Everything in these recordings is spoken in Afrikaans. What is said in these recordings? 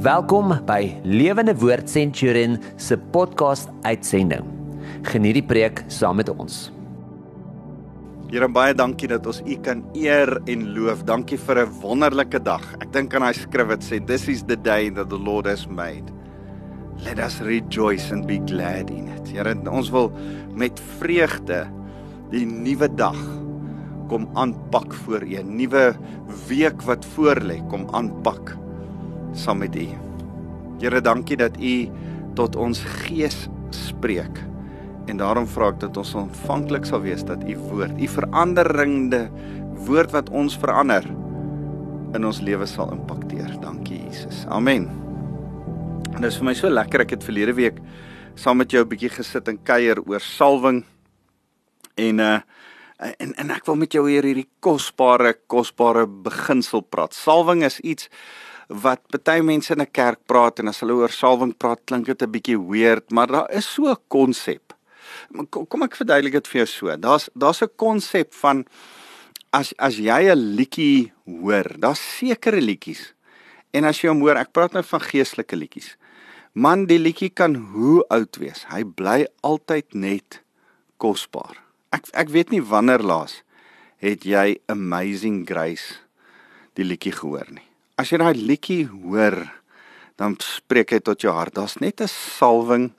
Welkom by Lewende Woord Centurion se podcast uitsending. Geniet die preek saam met ons. Here baie dankie dat ons U kan eer en loof. Dankie vir 'n wonderlike dag. Ek dink aan daai skrif wat sê this is the day that the Lord has made. Let us rejoice and be glad in it. Here, ons wil met vreugde die nuwe dag kom aanpak voor U. 'n Nuwe week wat voorlê kom aanpak saam met U. Here, dankie dat U tot ons gees spreek. En daarom vra ek dat ons ontvanklik sal wees dat u woord, u veranderende woord wat ons verander in ons lewe sal impakteer. Dankie Jesus. Amen. En dit is vir my so lekker ek het verlede week saam met jou 'n bietjie gesit en kuier oor salwing. En uh en en ek wil met jou oor hierdie kosbare kosbare beginsel praat. Salwing is iets wat baie mense in 'n kerk praat en as hulle oor salwing praat, klink dit 'n bietjie weird, maar daar is so 'n konsep kom ek verduidelik dit vir jou so. Daar's daar's 'n konsep van as as jy 'n liedjie hoor, daar's sekere liedjies. En as jy hom hoor, ek praat nou van geestelike liedjies. Man, die liedjie kan hoe oud wees. Hy bly altyd net kosbaar. Ek ek weet nie wanneer laas het jy Amazing Grace die liedjie gehoor nie. As jy daai liedjie hoor, dan spreek hy tot jou hart. Daar's net 'n salwing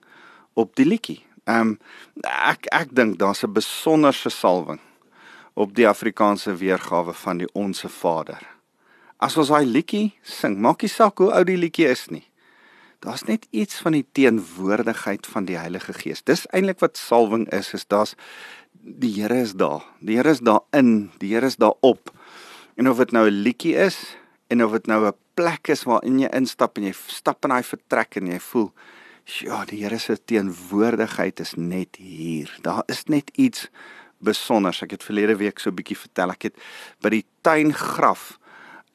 op die liedjie. Ehm um, ek ek dink daar's 'n besonderse salwing op die Afrikaanse weergawe van die Onse Vader. As ons daai liedjie sing, maak nie saak hoe oud die liedjie is nie. Daar's net iets van die teenwoordigheid van die Heilige Gees. Dis eintlik wat salwing is, is daar's die Here is daar. Die Here is daarin, die Here is daarop. En of dit nou 'n liedjie is en of dit nou 'n plek is waarin jy instap en jy stap in daai vertrek en jy voel Ja, die Here se teenwoordigheid is net hier. Daar is net iets besonders. Ek het verlede week so 'n bietjie vertel. Ek het by die tuingraf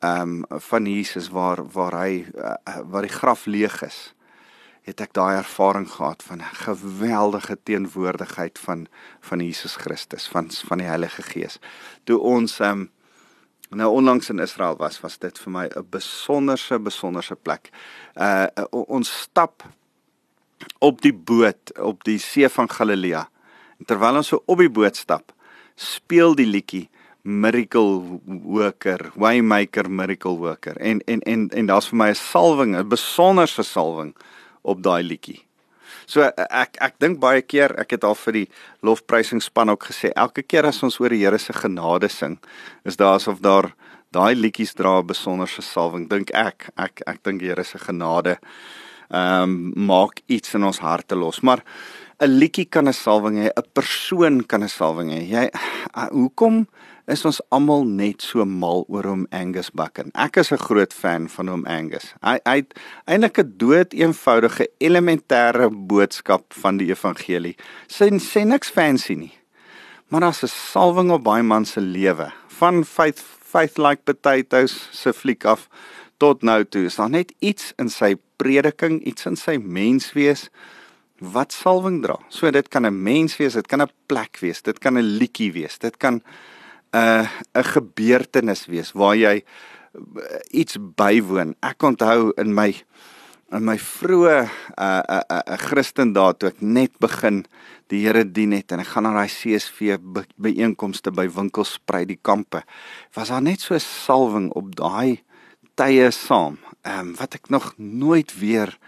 ehm um, van Jesus waar waar hy uh, waar die graf leeg is, het ek daai ervaring gehad van 'n geweldige teenwoordigheid van van Jesus Christus, van van die Heilige Gees. Toe ons um, nou onlangs in Israel was, was dit vir my 'n besonderse besonderse plek. Uh, uh ons stap op die boot op die see van Galilea. Terwyl ons so op die boot stap, speel die liedjie Miracle Worker, Waymaker Miracle Worker. En en en en daar's vir my 'n salwing, 'n besonderse salwing op daai liedjie. So ek ek dink baie keer, ek het al vir die lofprysingspan ook gesê, elke keer as ons oor die Here se genade sing, is daar asof daar daai liedjies dra 'n besonderse salwing, dink ek. Ek ek dink die Here se genade ehm um, maak iets in ons harte los. Maar 'n liedjie kan 'n salwing hê, 'n persoon kan 'n salwing hê. Jy uh, hoekom is ons almal net so mal oor hom Angus Buchan? Ek is 'n groot fan van hom Angus. Hy hy het eintlik 'n dood eenvoudige elementêre boodskap van die evangelie. Sy sê niks fancy nie. Maar daar's 'n salwing op baie man se lewe van faith faith like potatoes se fliek af tot nou toe. Is daar net iets in sy prediking, iets in sy mens wees wat salwing dra. So dit kan 'n mens wees, dit kan 'n plek wees, dit kan 'n liedjie wees, dit kan 'n uh, 'n gebeurtenis wees waar jy uh, iets bywoon. Ek onthou in my in my vroeë 'n uh, 'n uh, 'n uh, Christendae toe ek net begin die Here dien het en ek gaan na daai CSV byeenkomste by Winkelsprei die kampe. Was daar net so 'n salwing op daai tye saam ehm um, wat ek nog nooit weer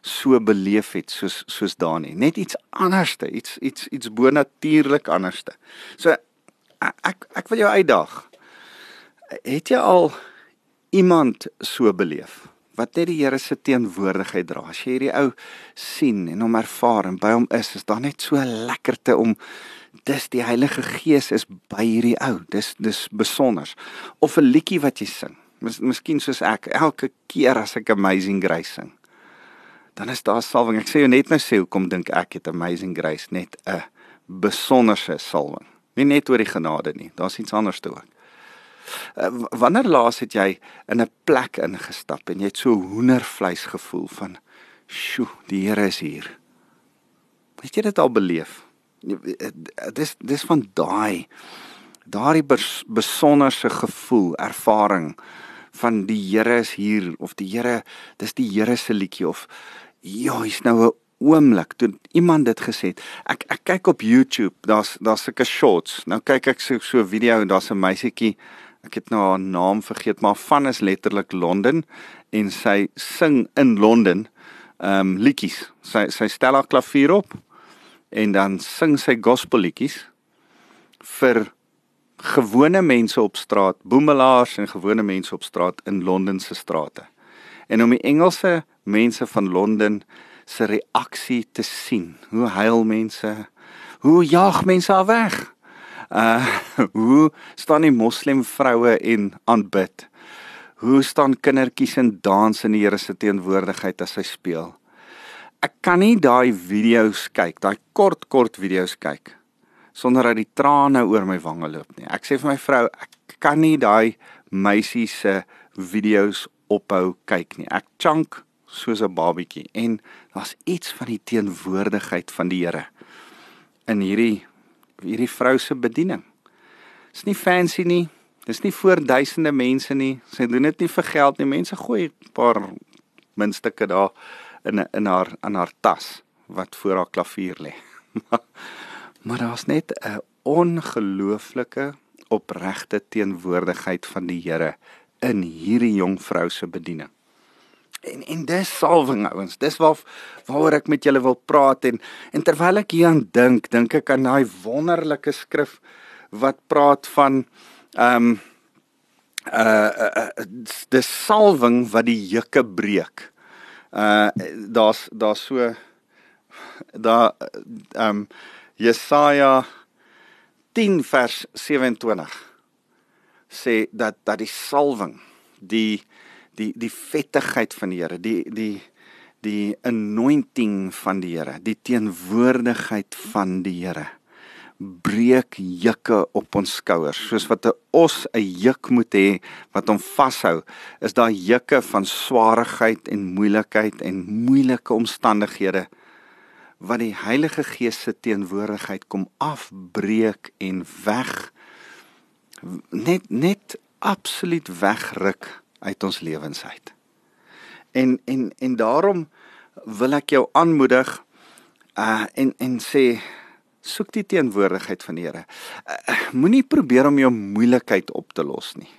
so beleef het soos soos daar nie. Net iets anderste, iets iets iets bonatuurlik anderste. So ek ek wil jou uitdaag. Het jy al iemand so beleef? Wat net die Here se teenwoordigheid dra. As jy hierdie ou sien en hom ervaar en by hom is, is daar net so lekkerte om dis die Heilige Gees is by hierdie ou. Dis dis besonder. Of 'n liedjie wat jy sing. Mis, miskien soos ek elke keer as ek Amazing Grace sing. Dan is daar salwing. Ek sê jou net nou sê hoekom dink ek het Amazing Grace net 'n besonderse salwing. Nie net oor die genade nie. Daar's iets anders toe ook. Uh, wanneer laas het jy in 'n plek ingestap en jy het so hoendervleis gevoel van sjoe, die Here is hier. Het jy dit al beleef? Dis dis van daai daardie besonderse gevoel, ervaring van die Here is hier of die Here dis die Here se liedjie of ja, hier's nou 'n oomblik toe iemand dit gesê het. Ek ek kyk op YouTube, daar's daar's sulke shorts. Nou kyk ek so so 'n video en daar's 'n meisietjie, ek het nou haar naam vergeet, maar van is letterlik Londen en sy sing in Londen ehm um, liedjies. Sy sy stel haar klavier op en dan sing sy gospel liedjies vir gewone mense op straat, boemelaars en gewone mense op straat in Londen se strate. En om die Engelse mense van Londen se reaksie te sien. Hoe huil mense? Hoe jag mense af weg? Uh hoe staan die moslim vroue en aanbid? Hoe staan kindertjies en dans in die Here se teenwoordigheid as hy speel? Ek kan nie daai video's kyk, daai kort kort video's kyk sonder dat die trane oor my wange loop nie. Ek sê vir my vrou, ek kan nie daai meisie se video's ophou kyk nie. Ek chunk soos 'n babietjie en daar's iets van die teenwoordigheid van die Here in hierdie hierdie vrou se bediening. Dis nie fancy nie. Dis nie vir duisende mense nie. Sy doen dit nie vir geld nie. Mense gooi 'n paar muntstukke daar in in haar aan haar tas wat voor haar klavier lê. maar daar's net 'n ongelooflike opregte teenwoordigheid van die Here in hierdie jong vrou se bediening. En en dis salwing ouens. Dis waar waaroor ek met julle wil praat en en terwyl ek hieraan dink, dink ek aan daai wonderlike skrif wat praat van ehm um, uh, uh, uh die salwing wat die juke breek. Uh daar's daar's so daar ehm um, Jesaja 10 vers 27 sê dat dat die salwing die die die vettigheid van die Here, die die die anointing van die Here, die teenwoordigheid van die Here breek jukke op ons skouers. Soos wat 'n os 'n juk moet hê wat hom vashou is daar jukke van swaarigheid en moeilikheid en moeilike omstandighede wat die Heilige Gees se teenwoordigheid kom afbreek en weg net net absoluut wegruk uit ons lewens uit. En en en daarom wil ek jou aanmoedig uh en en sê soek die teenwoordigheid van die Here. Uh, Moenie probeer om jou moeilikheid op te los nie.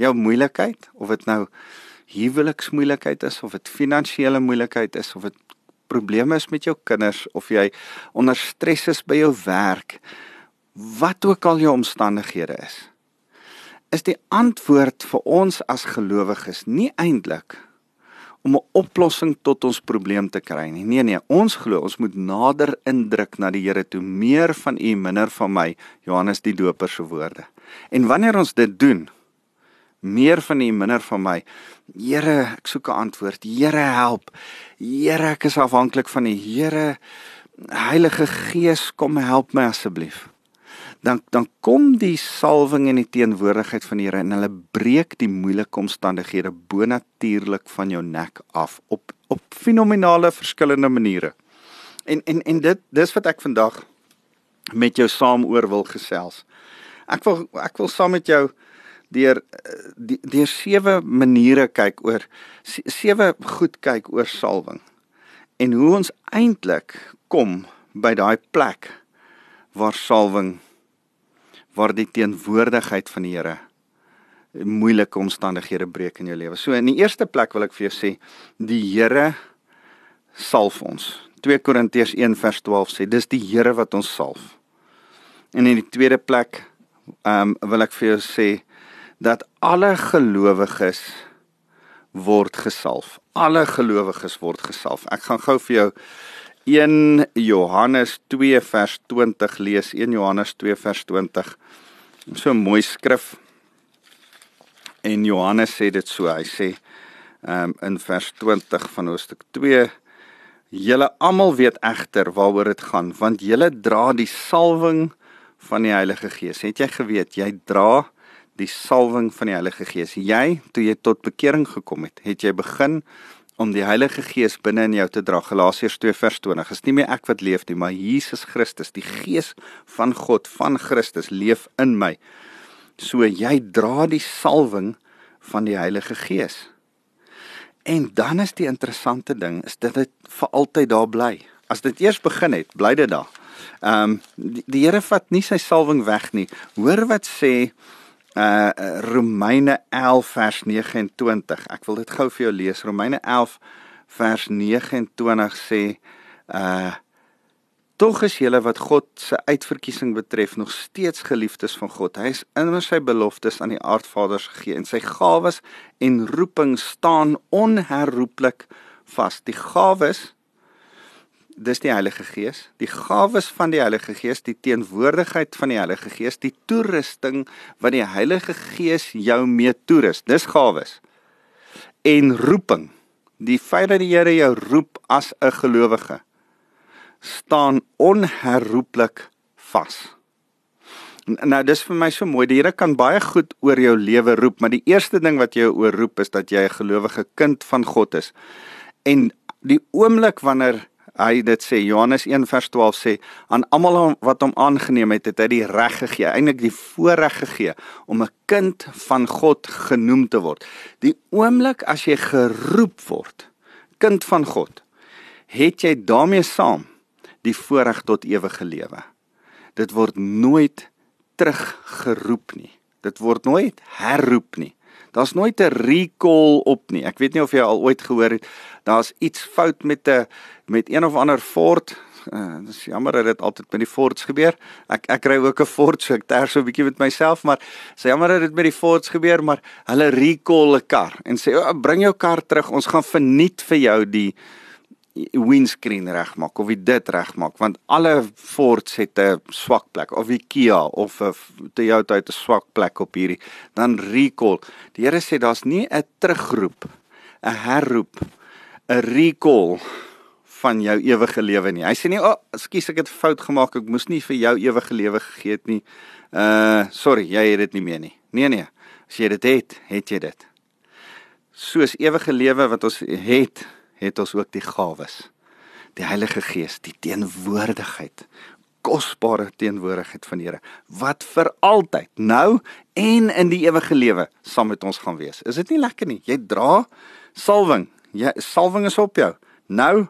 Jou moeilikheid of dit nou huweliksmoeilikheid is of dit finansiële moeilikheid is of dit probleme is met jou kinders of jy onder stres is by jou werk, wat ook al jou omstandighede is is die antwoord vir ons as gelowiges nie eintlik om 'n oplossing tot ons probleem te kry nie. Nee nee, ons glo ons moet nader indruk na die Here toe, meer van U, minder van my, Johannes die Doper se woorde. En wanneer ons dit doen, meer van U, minder van my, Here, ek soek 'n antwoord. Here, help. Here, ek is afhanklik van U. Here, Heilige Gees, kom help my asseblief dan dan kom die salwing en die teenwoordigheid van die Here en hulle breek die moeilike omstandighede bonatuurlik van jou nek af op op fenominale verskillende maniere. En en en dit dis wat ek vandag met jou saam oor wil gesels. Ek wil ek wil saam met jou deur deur sewe maniere kyk oor sewe goed kyk oor salwing en hoe ons eintlik kom by daai plek waar salwing waar die teenwoordigheid van die Here moeilike omstandighede breek in jou lewe. So in die eerste plek wil ek vir jou sê die Here salf ons. 2 Korintiërs 1 vers 12 sê dis die Here wat ons salf. En in die tweede plek ehm um, wil ek vir jou sê dat alle gelowiges word gesalf. Alle gelowiges word gesalf. Ek gaan gou vir jou 1 Johannes 2 vers 20 lees 1 Johannes 2 vers 20 so 'n mooi skrif. En Johannes sê dit so hy sê um, in vers 20 van hoofstuk 2 julle almal weet egter waaroor dit gaan want julle dra die salwing van die Heilige Gees. Het jy geweet jy dra die salwing van die Heilige Gees? Jy toe jy tot bekering gekom het het jy begin om die Heilige Gees binne in jou te dra. Galasiërs 2 vers 20. Is nie meer ek wat leef nie, maar Jesus Christus, die Gees van God, van Christus leef in my. So jy dra die salwing van die Heilige Gees. En dan is die interessante ding is dat dit vir altyd daar bly. As dit eers begin het, bly dit daar. Ehm um, die, die Here vat nie sy salwing weg nie. Hoor wat sê uh Romeine 11 vers 29. Ek wil dit gou vir jou lees. Romeine 11 vers 29 sê uh Tog is julle wat God se uitverkiesing betref nog steeds geliefdes van God. Hy is in sy beloftes aan die aardvaders gegee en sy gawes en roeping staan onherroepelik vas. Die gawes dis die Heilige Gees, die gawes van die Heilige Gees, die teenwoordigheid van die Heilige Gees, die toerusting wat die Heilige Gees jou mee toerus. Dis gawes. En roeping. Die feit dat die Here jou roep as 'n gelowige staan onherroepelik vas. Nou dis vir my so mooi. Die Here kan baie goed oor jou lewe roep, maar die eerste ding wat jou oorroep is dat jy 'n gelowige kind van God is. En die oomblik wanneer hy dit sê Johannes 1 vers 12 sê aan almal wat hom aangeneem het het hy die reg gegee eintlik die voorreg gegee om 'n kind van God genoem te word. Die oomblik as jy geroep word kind van God het jy daarmee saam die voorreg tot ewige lewe. Dit word nooit teruggeroep nie. Dit word nooit herroep nie Daar's nooit 'n recall op nie. Ek weet nie of jy al ooit gehoor het daar's iets fout met 'n met een of ander Ford. Uh, dis jammer dat dit altyd met die Fords gebeur. Ek ek ry ook 'n Ford, so ek ter so 'n bietjie met myself, maar sê jammer dat dit met die Fords gebeur, maar hulle recall 'n kar en sê, oh, "Bring jou kar terug, ons gaan verniet vir jou die windscreen regmaak of dit regmaak want alle Fords het 'n swak plek of die Kia of 'n Toyota het 'n swak plek op hierdie dan recall. Die Here sê daar's nie 'n terugroep, 'n herroep, 'n recall van jou ewige lewe nie. Hy sê nie, "O, oh, ekskuus ek het fout gemaak. Ek moes nie vir jou ewige lewe gegee het nie. Uh, sorry, jy het dit nie meer nie." Nee nee. As jy dit het, het jy dit. Soos ewige lewe wat ons het, het ons ook die gawes. Die Heilige Gees, die teenwoordigheid, kosbare teenwoordigheid van die Here wat vir altyd nou en in die ewige lewe saam met ons gaan wees. Is dit nie lekker nie? Jy dra salwing. Jy salwing is op jou nou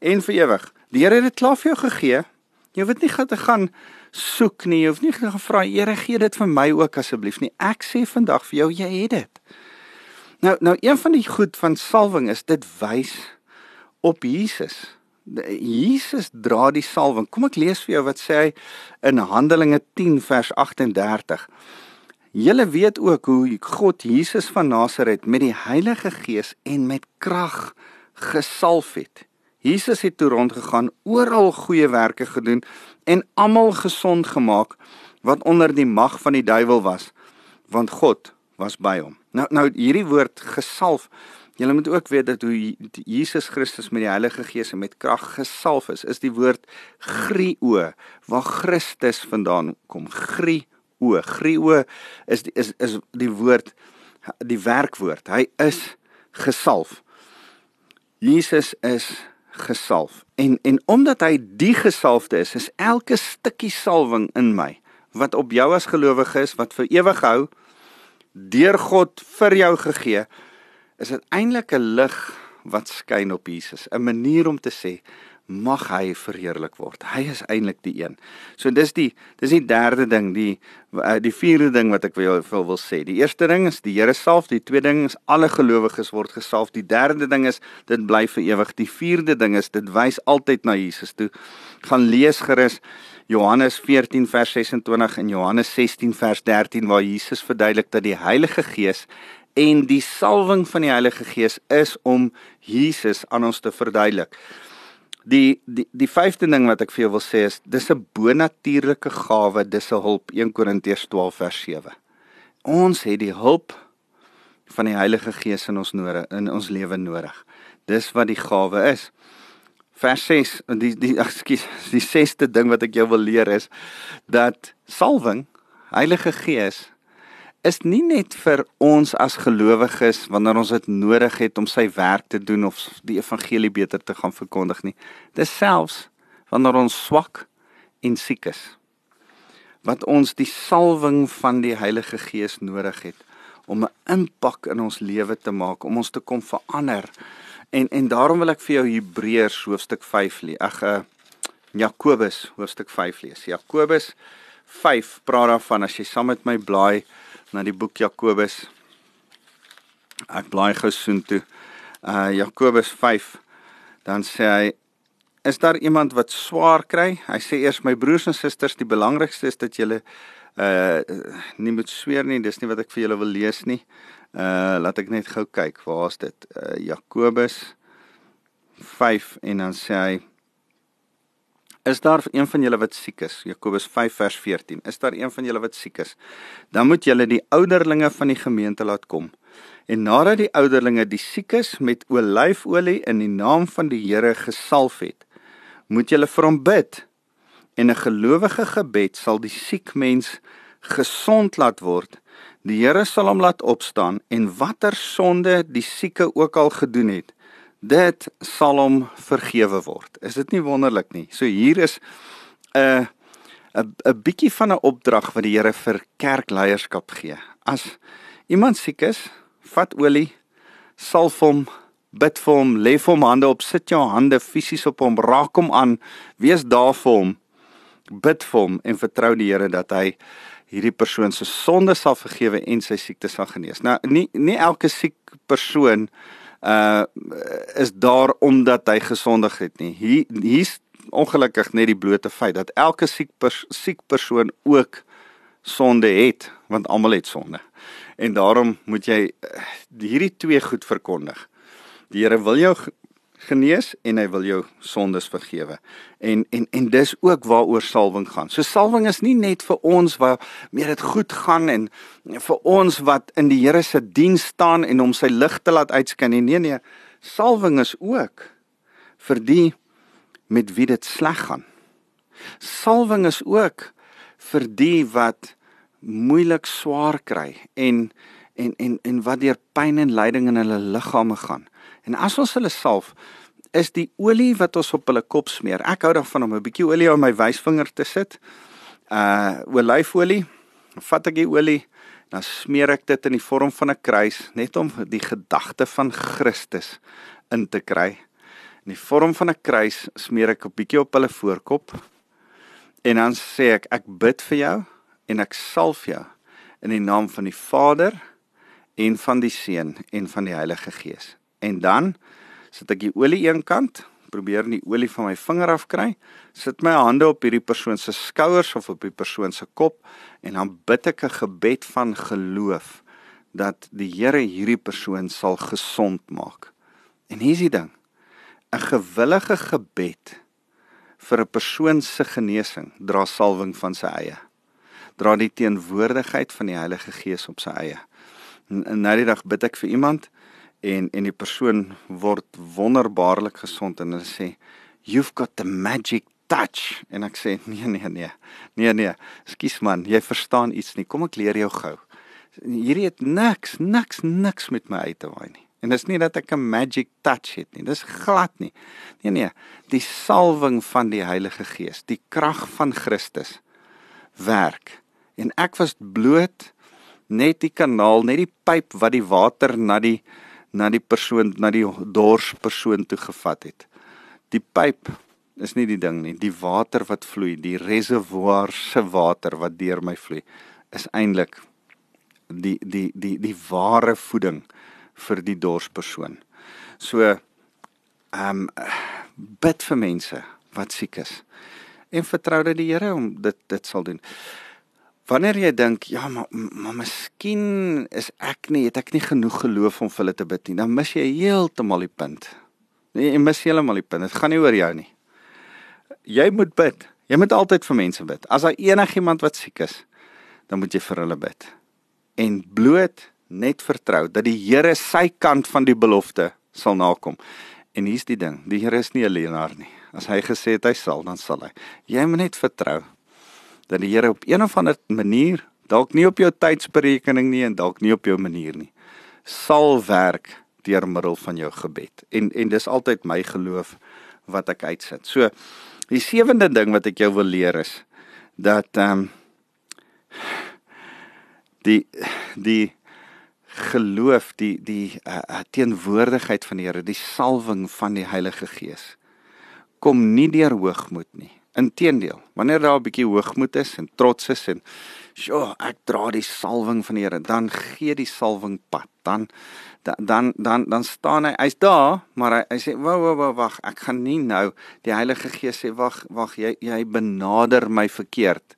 en vir ewig. Die Here het dit klaar vir jou gegee. Jy hoef nie gaan te gaan soek nie. Jy hoef nie gaan vra Here gee dit vir my ook asseblief nie. Ek sê vandag vir jou jy het dit. Nou nou een van die goed van salwing is dit wys op Jesus. Jesus dra die salwing. Kom ek lees vir jou wat sê hy in Handelinge 10 vers 38. Julle weet ook hoe God Jesus van Nasaret met die Heilige Gees en met krag gesalf het. Jesus het toe rondgegaan, oral goeie werke gedoen en almal gesond gemaak wat onder die mag van die duiwel was, want God was by hom. Nou nou hierdie woord gesalf. Julle moet ook weet dat hoe Jesus Christus met die Heilige Gees en met krag gesalf is, is die woord grio waar Christus vandaan kom. Grio. Grio is die, is is die woord die werkwoord. Hy is gesalf. Jesus is gesalf. En en omdat hy die gesalfde is, is elke stukkie salwing in my wat op jou as gelowige is wat vir ewig hou deur God vir jou gegee, is dit eintlik 'n lig wat skyn op Jesus, 'n manier om te sê mag hy verheerlik word. Hy is eintlik die een. So dis die dis die derde ding, die eh, die vierde ding wat ek wil wil, wil sê. Die eerste ding is die Here self, die tweede ding is alle gelowiges word gesalf. Die derde ding is dit bly vir ewig. Die vierde ding is dit wys altyd na Jesus toe. Gaan lees gerus Johannes 14 vers 26 en Johannes 16 vers 13 waar Jesus verduidelik dat die Heilige Gees en die salwing van die Heilige Gees is om Jesus aan ons te verduidelik. Die die die vyfde ding wat ek vir jou wil sê is dis 'n bonatuurlike gawe, dis 'n hulp 1 Korintiërs 12 vers 7. Ons het die hulp van die Heilige Gees in ons nodig in ons lewe nodig. Dis wat die gawe is vers 6 die die ekskuus die sesde ding wat ek jou wil leer is dat salwing Heilige Gees is nie net vir ons as gelowiges wanneer ons dit nodig het om sy werk te doen of die evangelie beter te gaan verkondig nie dis selfs wanneer ons swak en siek is wat ons die salwing van die Heilige Gees nodig het om 'n impak in ons lewe te maak, om ons te kom verander. En en daarom wil ek vir jou Hebreërs hoofstuk 5 lees. Ag uh, Jakobus hoofstuk 5 lees. Jakobus 5 praat daarvan as jy saam met my blaai na die boek Jakobus. Ek blaai gou soontoe. Uh Jakobus 5 dan sê hy is daar iemand wat swaar kry? Hy sê eers my broers en susters, die belangrikste is dat julle uh nie moet sweer nie. Dis nie wat ek vir julle wil lees nie. Uh laat ek net gou kyk. Waar is dit? Uh Jakobus 5 en dan sê hy Is daar een van julle wat siek is? Jakobus 5 vers 14. Is daar een van julle wat siek is? Dan moet julle die ouderlinge van die gemeente laat kom. En nadat die ouderlinge die siekes met olyfolie in die naam van die Here gesalf het, moet julle vir hom bid. En 'n gelowige gebed sal die siek mens gesond laat word. Die Here sal hom laat opstaan en watter sonde die sieke ook al gedoen het, dit sal hom vergewe word. Is dit nie wonderlik nie? So hier is 'n 'n 'n bietjie van 'n opdrag wat die Here vir kerkleierskap gee. As iemand siek is, vat olie, salf hom, bid vir hom, lê vir hom hande op, sit jou hande fisies op hom, raak hom aan, wees daar vir hom. Bid vir hom en vertrou die Here dat hy hierdie persoon se sonde sal vergewe en sy siekte sal genees. Nou nie nie elke siek persoon uh is daar omdat hy gesondig het nie. Hier hier's ongelukkig net die blote feit dat elke siek pers, siek persoon ook sonde het, want almal het sonde. En daarom moet jy uh, hierdie twee goed verkondig. Die Here wil jou genees en hy wil jou sondes vergewe. En en en dis ook waaroor salwing gaan. So salwing is nie net vir ons waar meer dit goed gaan en vir ons wat in die Here se diens staan en hom sy lig te laat uitskyn nie. Nee nee, salwing is ook vir die met wie dit sleg gaan. Salwing is ook vir die wat moeilik swaar kry en en en en wat deur pyn en lyding in hulle liggame gaan. En as ons hulle salf, is die olie wat ons op hulle kop smeer. Ek hou daarvan om 'n bietjie olie op my wysvinger te sit. Uh olyfolie. Vat ek die olie, dan smeer ek dit in die vorm van 'n kruis net om die gedagte van Christus in te kry. In die vorm van 'n kruis smeer ek 'n bietjie op hulle voorkop. En dan sê ek ek bid vir jou en ek salf jou in die naam van die Vader en van die Seun en van die Heilige Gees. En dan sit ek die olie een kant, probeer die olie van my vinger af kry, sit my hande op hierdie persoon se skouers of op die persoon se kop en dan bid ek 'n gebed van geloof dat die Here hierdie persoon sal gesond maak. En hier's die ding. 'n Gewillige gebed vir 'n persoon se genesing dra salwing van sy eie. Dra die teenwoordigheid van die Heilige Gees op sy eie. En nou die dag bid ek vir iemand en en die persoon word wonderbaarlik gesond en hulle sê you've got the magic touch. En ek sê nee nee nee. Nee nee. Skus man. Jy verstaan iets nie. Kom ek leer jou gou. Hierdie het niks niks niks met my uit te waai nie. En dis nie dat ek 'n magic touch het nie. Dis glad nie. Nee nee. Die salwing van die Heilige Gees die krag van Christus werk. En ek was bloot net die kanaal net die pyp wat die water na die na die persoon na die dors persoon toe gevat het. Die pyp is nie die ding nie, die water wat vloei, die reservoir se water wat deur my vloei is eintlik die die die die ware voeding vir die dors persoon. So ehm um, bid vir mense wat siek is en vertrou dat die Here om dit dit sal doen. Wanneer jy dink, ja, maar maar miskien is ek nie, het ek nie genoeg geloof om vir hulle te bid nie, dan mis jy heeltemal die punt. Nee, jy mis heeltemal die punt. Dit gaan nie oor jou nie. Jy moet bid. Jy moet altyd vir mense bid. As daar enigiemand wat siek is, dan moet jy vir hulle bid. En bloot net vertrou dat die Here sy kant van die belofte sal nakom. En hier's die ding, die Here is nie 'n leienaar nie. As hy gesê het hy sal, dan sal hy. Jy moet net vertrou dat die Here op een of ander manier, dalk nie op jou tydsberekening nie en dalk nie op jou manier nie, sal werk deur middel van jou gebed. En en dis altyd my geloof wat ek uitsit. So die sewende ding wat ek jou wil leer is dat ehm um, die die geloof, die die uh, teenwoordigheid van die Here, die salwing van die Heilige Gees kom nie deur hoogmoed nie. Inteendeel, wanneer daar 'n bietjie hoogmoed is en trots is en sjoe, ek dra die salwing van die Here, dan gee die salwing pad. Dan dan dan dan staan hy, hy's daar, maar hy, hy sê, "Wou, wou, wou, wag, ek gaan nie nou." Die Heilige Gees sê, "Wag, wag, jy jy benader my verkeerd.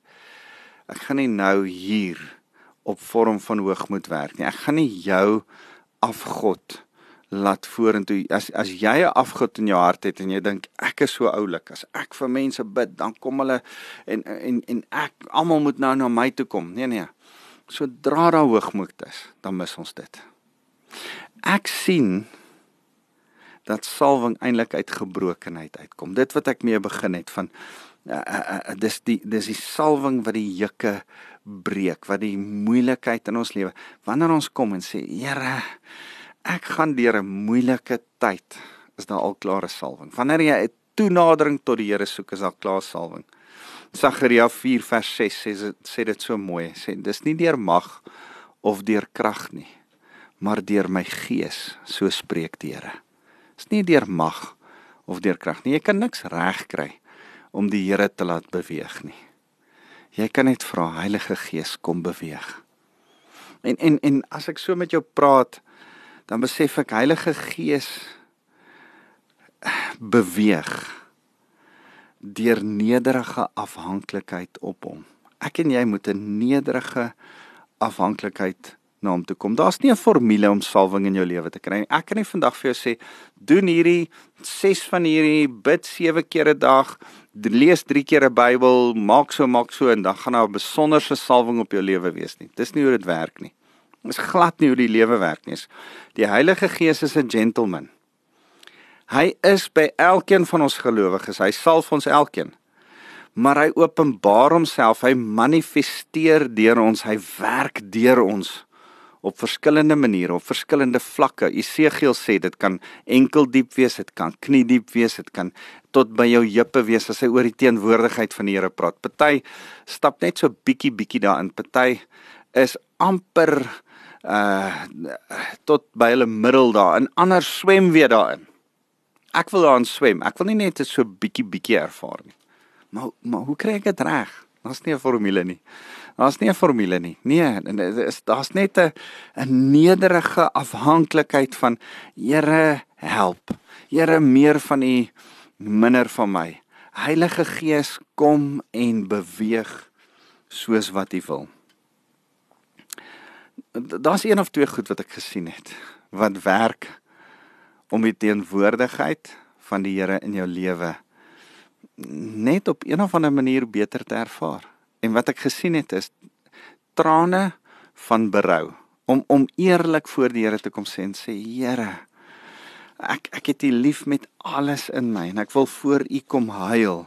Ek gaan nie nou hier op vorm van hoogmoed werk nie. Ek gaan nie jou afgod laat vorentoe as as jy 'n afgod in jou hart het en jy dink ek is so oulik as ek vir mense bid dan kom hulle en en en ek almal moet nou na my toe kom. Nee nee. Sodra daar hoogmoed is dan mis ons dit. Ek sien dat salwing eintlik uit gebrokenheid uitkom. Dit wat ek mee begin het van uh, uh, uh, dis die dis die salwing wat die juke breek wat die moeilikheid in ons lewe. Wanneer ons kom en sê Here ek gaan deur 'n moeilike tyd, is daar al klare salwing. Wanneer jy 'n toenadering tot die Here soek, is daar klaar salwing. Sagaria 4 vers 6 sê sê dit so mooi. Sê dis nie deur mag of deur krag nie, maar deur my gees, so spreek die Here. Dis nie deur mag of deur krag nie. Jy kan niks reg kry om die Here te laat beweeg nie. Jy kan net vra Heilige Gees kom beweeg. En en en as ek so met jou praat, dan besef ek Heilige Gees beweeg deur nederige afhanklikheid op hom. Ek en jy moet 'n nederige afhanklikheid na hom toe kom. Daar's nie 'n formule om salwing in jou lewe te kry nie. Ek kan nie vandag vir jou sê doen hierdie 6 van hierdie bid 7 keer 'n dag, lees 3 keer 'n Bybel, maak so maak so en dan gaan daar 'n besonderse salwing op jou lewe wees nie. Dis nie hoe dit werk nie. Dis glad nie hoe die lewe werk nie. Die Heilige Gees is 'n gentleman. Hy is by elkeen van ons gelowiges. Hy salf ons elkeen. Maar hy openbaar homself, hy manifesteer deur ons, hy werk deur ons op verskillende maniere, op verskillende vlakke. Esegiel sê dit kan enkel diep wees, dit kan knie diep wees, dit kan tot by jou heupe wees as hy oor die teenwoordigheid van die Here praat. Party stap net so bietjie bietjie daarin. Party is amper uh tot by hulle middel daar en ander swem weer daarin. Ek wil daarin swem. Ek wil nie net so bietjie bietjie ervaar nie. Maar maar hoe kry ek dit reg? Daar's nie 'n formule nie. Daar's nie 'n formule nie. Nee, is daar's net 'n 'n nederige afhanklikheid van Here help. Here meer van U minder van my. Heilige Gees kom en beweeg soos wat U wil daar's een of twee goed wat ek gesien het wat werk om die teenwoordigheid van die Here in jou lewe net op een of ander manier beter te ervaar. En wat ek gesien het is trane van berou om om eerlik voor die Here te kom sê en sê Here ek ek het U lief met alles in my en ek wil voor U kom huil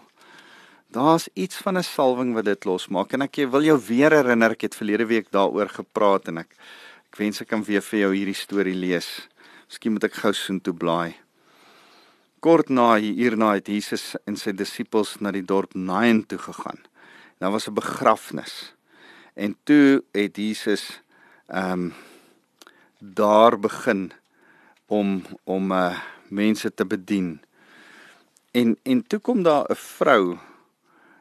Daar's iets van 'n salwing wat dit losmaak en ek wil jou weer herinner ek het verlede week daaroor gepraat en ek ek wens ek kan weer vir jou hierdie storie lees. Miskien moet ek gou soen toe blaai. Kort na hierna het Jesus en sy disippels na die dorp Nain toe gegaan. Daar was 'n begrafnis. En toe het Jesus ehm um, daar begin om om uh mense te bedien. En en toe kom daar 'n vrou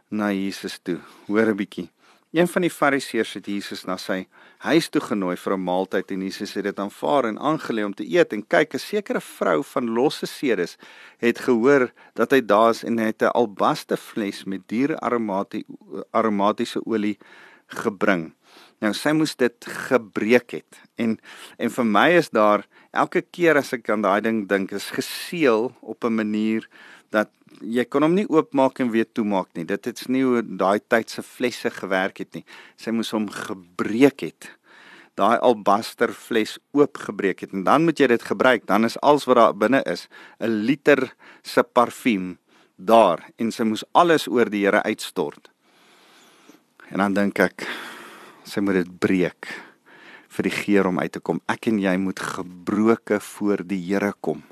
na Jesus toe. Hoor 'n bietjie. Een van die fariseërs het Jesus na sy huis toe genooi vir 'n maaltyd en Jesus het dit aanvaar en aangelê om te eet en kyk 'n sekere vrou van losse sedes het gehoor dat hy daar is en het 'n albaste fles met duur aromatiese olie gebring. Nou sy moes dit gebreek het en en vir my is daar elke keer as ek aan daai ding dink is geseël op 'n manier dat jy kon hom nie oopmaak en weer toemaak nie. Dit het nie hoe daai tyd se flesse gewerk het nie. Sy moes hom gebreek het. Daai albaster fles oopgebreek het en dan moet jy dit gebruik. Dan is alles wat daar binne is 'n liter se parfuum daar en sy moes alles oor die Here uitstort. En dan dink ek sy moet dit breek vir die geur om uit te kom. Ek en jy moet gebroke voor die Here kom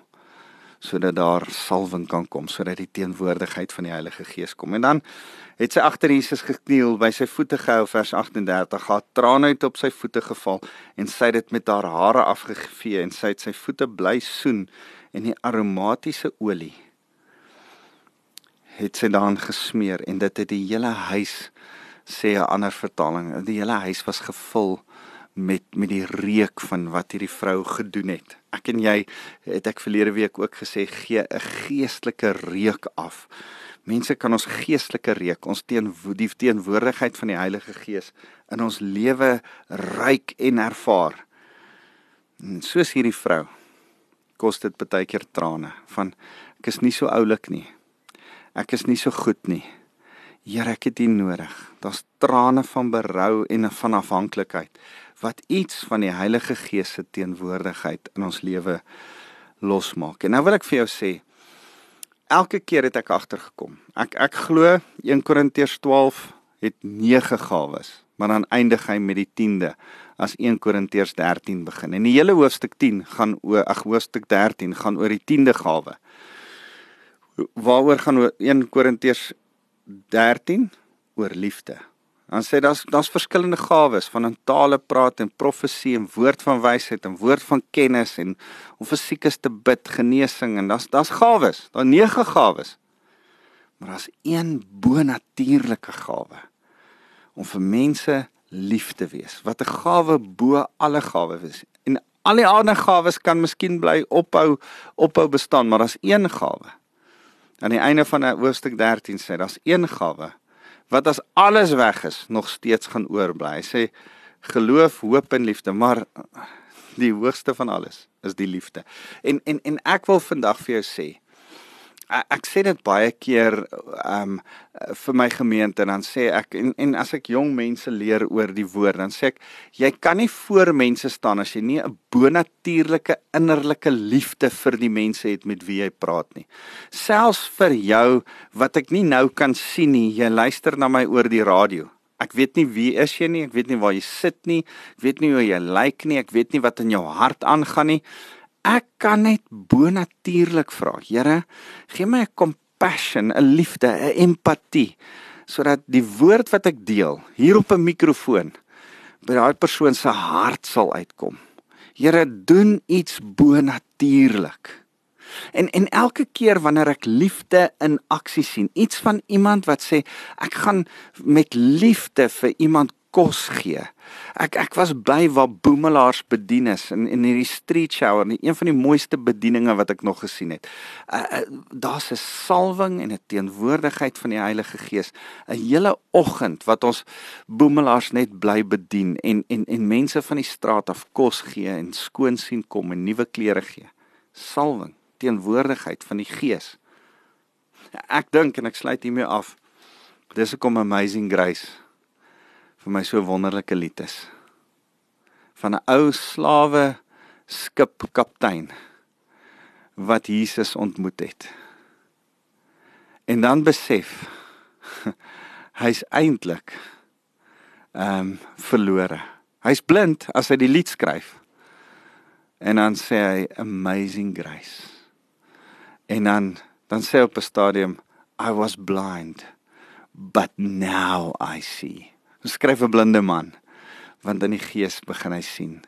sodat daar salwing kan kom, sodat die teenwoordigheid van die Heilige Gees kom. En dan het sy agter Jesus gekniel, by sy voete gehou vers 38, haar trane uit op sy voete geval en sy het dit met haar hare afgevee en sy het sy voete bly soen en die aromatiese olie het sy daan gesmeer en dit het die hele huis sê 'n ander vertaling, die hele huis was gevul met met die reuk van wat hierdie vrou gedoen het. Ek en jy het ek verlede week ook gesê gee 'n geestelike reuk af Mense kan ons geestelike reuk, ons teen die teenwoordigheid van die Heilige Gees in ons lewe ryk en ervaar. En soos hierdie vrou kos dit baie keer trane van ek is nie so oulik nie. Ek is nie so goed nie. Here, ek het U nodig. Daar's trane van berou en van afhanklikheid wat iets van die Heilige Gees se teenwoordigheid in ons lewe losmaak. En nou wil ek vir jou sê, elke keer het ek agtergekom. Ek ek glo 1 Korintiërs 12 het 9 gawes, maar dan eindig hy met die 10de as 1 Korintiërs 13 begin. En die hele hoofstuk 10 gaan oor ag hoofstuk 13 gaan oor die 10de gawe. Waaroor gaan 1 Korintiërs 13 oor liefde? Dan sê daar's daar's verskillende gawes van in tale praat en profesie en woord van wysheid en woord van kennis en om vir siekes te bid, genesing en daar's daar's gawes, daar nege gawes. Maar daar's een bonatuurlike gawe om vir mense lief te wees. Wat 'n gawe bo alle gawes is. En al die ander gawes kan miskien bly ophou ophou bestaan, maar daar's een gawe. Aan die einde van hoofstuk 13 sê daar's een gawe wat as alles weg is nog steeds gaan oorbly. Hy sê geloof, hoop en liefde, maar die hoogste van alles is die liefde. En en en ek wil vandag vir jou sê, ek sê dit baie keer um vir my gemeente en dan sê ek en en as ek jong mense leer oor die woord dan sê ek jy kan nie voor mense staan as jy nie 'n bonatuurlike innerlike liefde vir die mense het met wie jy praat nie. Selfs vir jou wat ek nie nou kan sien nie, jy luister na my oor die radio. Ek weet nie wie is jy nie, ek weet nie waar jy sit nie, ek weet nie hoe jy lyk nie, ek weet nie wat in jou hart aangaan nie ek kan net bonatuurlik vra. Here, gee my 'n compassion, 'n liefde, 'n empatie sodat die woord wat ek deel hier op 'n mikrofoon by daai persoon se hart sal uitkom. Here, doen iets bonatuurlik. En en elke keer wanneer ek liefde in aksie sien, iets van iemand wat sê ek gaan met liefde vir iemand kos gee. Ek ek was by waar boemelaars bedien is in in hierdie street shower, nie, een van die mooiste bedieninge wat ek nog gesien het. Uh, uh, Daar's 'n salwing en 'n teenwoordigheid van die Heilige Gees. 'n Hele oggend wat ons boemelaars net bly bedien en en en mense van die straat af kos gee en skoon sien kom en nuwe klere gee. Salwing, teenwoordigheid van die Gees. Ek dink en ek sluit hiermee af. Dis 'n amazing grace vir my so wonderlike lied is. Van 'n ou slawe skipkaptein wat Jesus ontmoet het. En dan besef hy's eintlik ehm um, verlore. Hy's blind as hy die lied skryf. En dan sê hy amazing grace. En dan dan sê op 'n stadium I was blind but now I see skryf 'n blinde man want in die gees begin hy sien.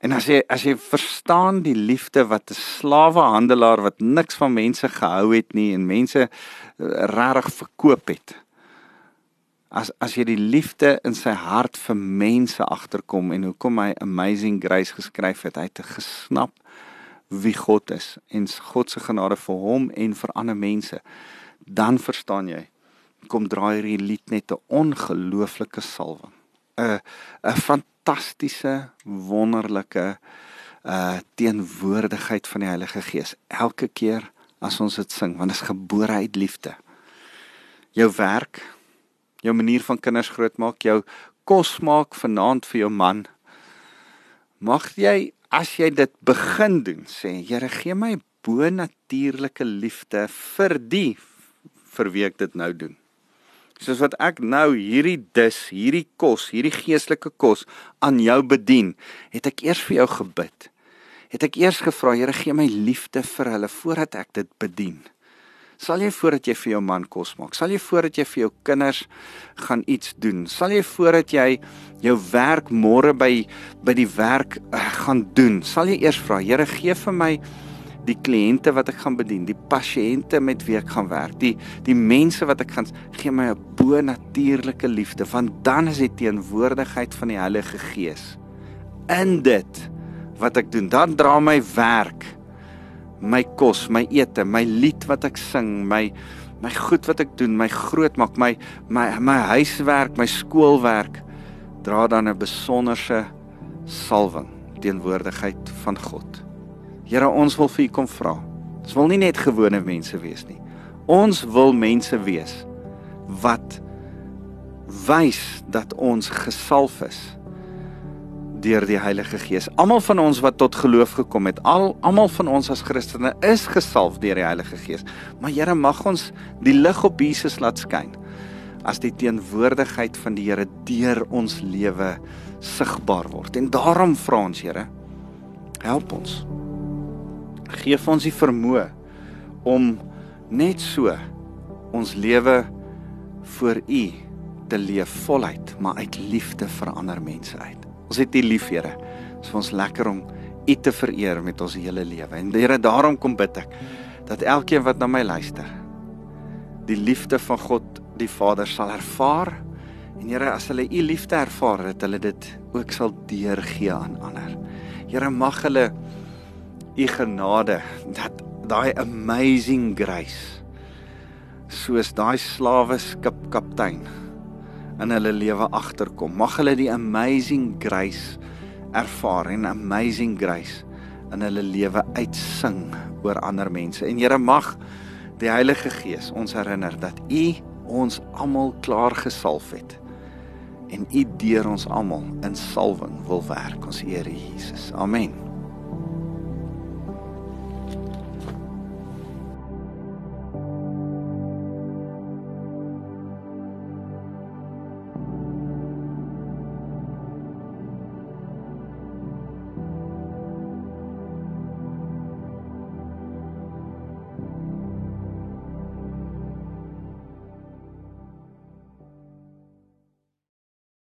En as jy as jy verstaan die liefde wat 'n slawehandelaar wat niks van mense gehou het nie en mense eh, regtig verkoop het. As as jy die liefde in sy hart vir mense agterkom en hoekom hy amazing grace geskryf het, hy het gesnap wie God is en God se genade vir hom en vir ander mense, dan verstaan jy kom draai hierdie lied net 'n ongelooflike salwing. 'n 'n fantastiese, wonderlike uh teenwoordigheid van die Heilige Gees elke keer as ons dit sing, want dit is gebore uit liefde. Jou werk, jou manier van kinders grootmaak, jou kos maak vanaand vir jou man. Mag jy as jy dit begin doen, sê Here, gee my bo-natuurlike liefde vir die vir wie ek dit nou doen soos wat ek nou hierdie dis, hierdie kos, hierdie geestelike kos aan jou bedien, het ek eers vir jou gebid. het ek eers gevra, Here, gee my liefde vir hulle voordat ek dit bedien. Sal jy voordat jy vir jou man kos maak? Sal jy voordat jy vir jou kinders gaan iets doen? Sal jy voordat jy jou werk môre by by die werk uh, gaan doen? Sal jy eers vra, Here, gee vir my die kliënte wat ek gaan bedien, die pasiënte met wie ek gaan werk, die die mense wat ek gaan gee my 'n bo-natuurlike liefde, want dan is die teenwoordigheid van die Heilige Gees in dit wat ek doen. Dan dra my werk, my kos, my ete, my lied wat ek sing, my my goed wat ek doen, my groot maak, my my my huiswerk, my skoolwerk dra dan 'n besonderse salwing teenwoordigheid van God. Here, ons wil vir U kom vra. Ons wil nie net gewone mense wees nie. Ons wil mense wees wat wys dat ons gesalf is deur die Heilige Gees. Almal van ons wat tot geloof gekom het, al almal van ons as Christene is gesalf deur die Heilige Gees. Maar Here, mag ons die lig op Jesus laat skyn as die teenwoordigheid van die Here deur ons lewe sigbaar word. En daarom vra ons, Here, help ons gee vir ons die vermoë om net so ons lewe vir U te leef voluit, maar uit liefde vir ander mense uit. Ons het U lief, Here. Dit is vir ons lekker om U te vereer met ons hele lewe. En Here, daarom kom bid ek dat elkeen wat na my luister, die liefde van God die Vader sal ervaar. En Here, as hulle U liefde ervaar, dat hulle dit ook sal deurgee aan ander. Here, mag hulle u genade dat daai amazing grace soos daai slawe skip kaptein in hulle lewe agterkom. Mag hulle die amazing grace ervaar en amazing grace in hulle lewe uitsing oor ander mense. En Here mag die Heilige Gees ons herinner dat u ons almal klaar gesalf het en u deur ons almal in salwing wil werk ons Here Jesus. Amen